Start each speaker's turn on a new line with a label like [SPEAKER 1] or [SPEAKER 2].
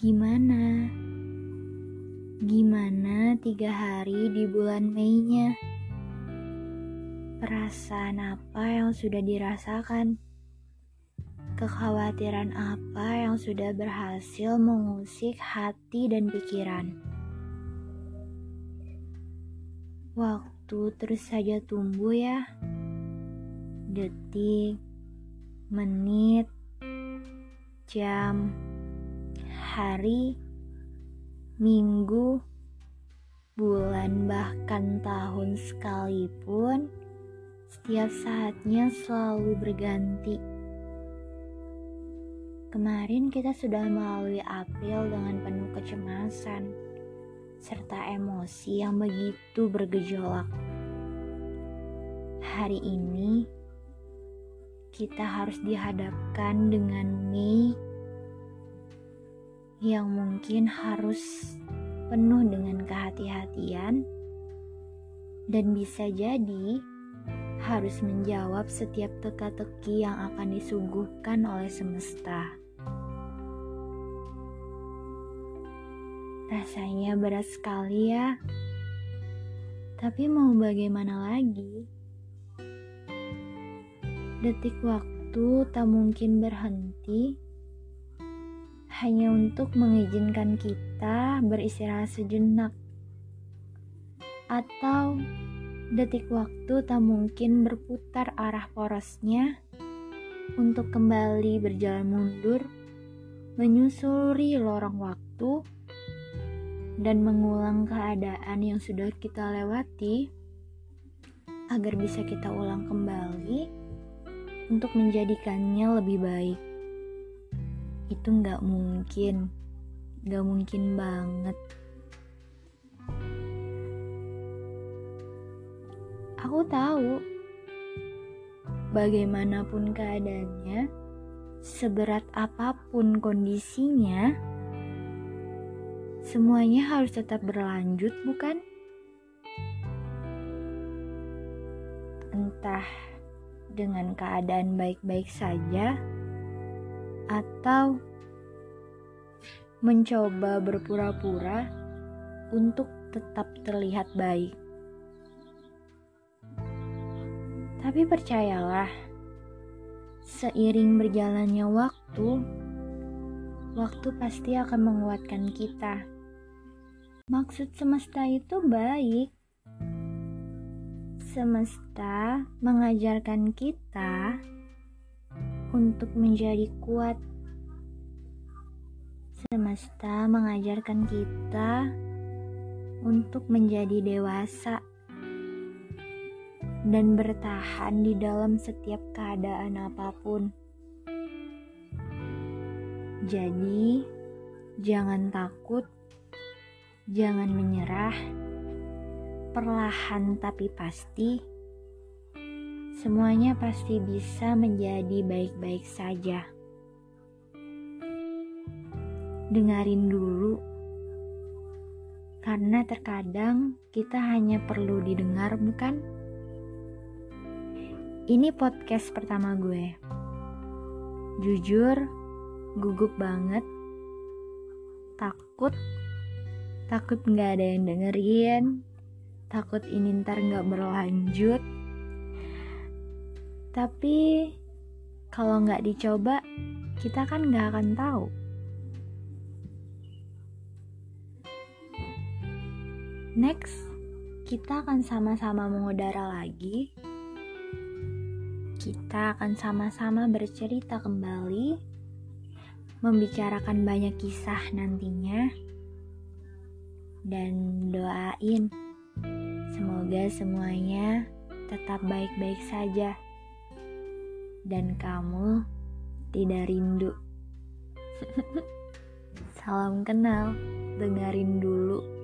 [SPEAKER 1] Gimana? Gimana tiga hari di bulan Mei-nya? Perasaan apa yang sudah dirasakan? Kekhawatiran apa yang sudah berhasil mengusik hati dan pikiran? Waktu terus saja tumbuh ya. Detik, menit, jam, hari, minggu, bulan, bahkan tahun sekalipun, setiap saatnya selalu berganti. Kemarin kita sudah melalui April dengan penuh kecemasan serta emosi yang begitu bergejolak. Hari ini kita harus dihadapkan dengan Mei yang mungkin harus penuh dengan kehati-hatian dan bisa jadi harus menjawab setiap teka-teki yang akan disuguhkan oleh semesta. Rasanya berat sekali ya. Tapi mau bagaimana lagi? Detik waktu tak mungkin berhenti hanya untuk mengizinkan kita beristirahat sejenak, atau detik waktu tak mungkin berputar arah porosnya untuk kembali berjalan mundur, menyusuri lorong waktu, dan mengulang keadaan yang sudah kita lewati agar bisa kita ulang kembali untuk menjadikannya lebih baik itu nggak mungkin. Nggak mungkin banget. Aku tahu bagaimanapun keadaannya seberat apa pun kondisinya semuanya harus tetap berlanjut bukan? Entah dengan keadaan baik-baik saja atau mencoba berpura-pura untuk tetap terlihat baik. Tapi percayalah, seiring berjalannya waktu, waktu pasti akan menguatkan kita. Maksud semesta itu baik. Semesta mengajarkan kita untuk menjadi kuat. Semesta mengajarkan kita untuk menjadi dewasa dan bertahan di dalam setiap keadaan apa pun. Jadi, jangan takut, jangan menyerah, perlahan tapi pasti semuanya pasti bisa menjadi baik-baik saja. Dengarin dulu, karena terkadang kita hanya perlu didengar, bukan? Ini podcast pertama gue. Jujur, gugup banget. Takut, takut gak ada yang dengerin. Takut ini ntar gak berlanjut tapi kalau nggak dicoba, kita kan nggak akan tahu. Next, kita akan sama-sama mengudara lagi. Kita akan sama-sama bercerita kembali, membicarakan banyak kisah nantinya, dan doain semoga semuanya tetap baik-baik saja dan kamu tidak rindu. Salam kenal, dengerin dulu.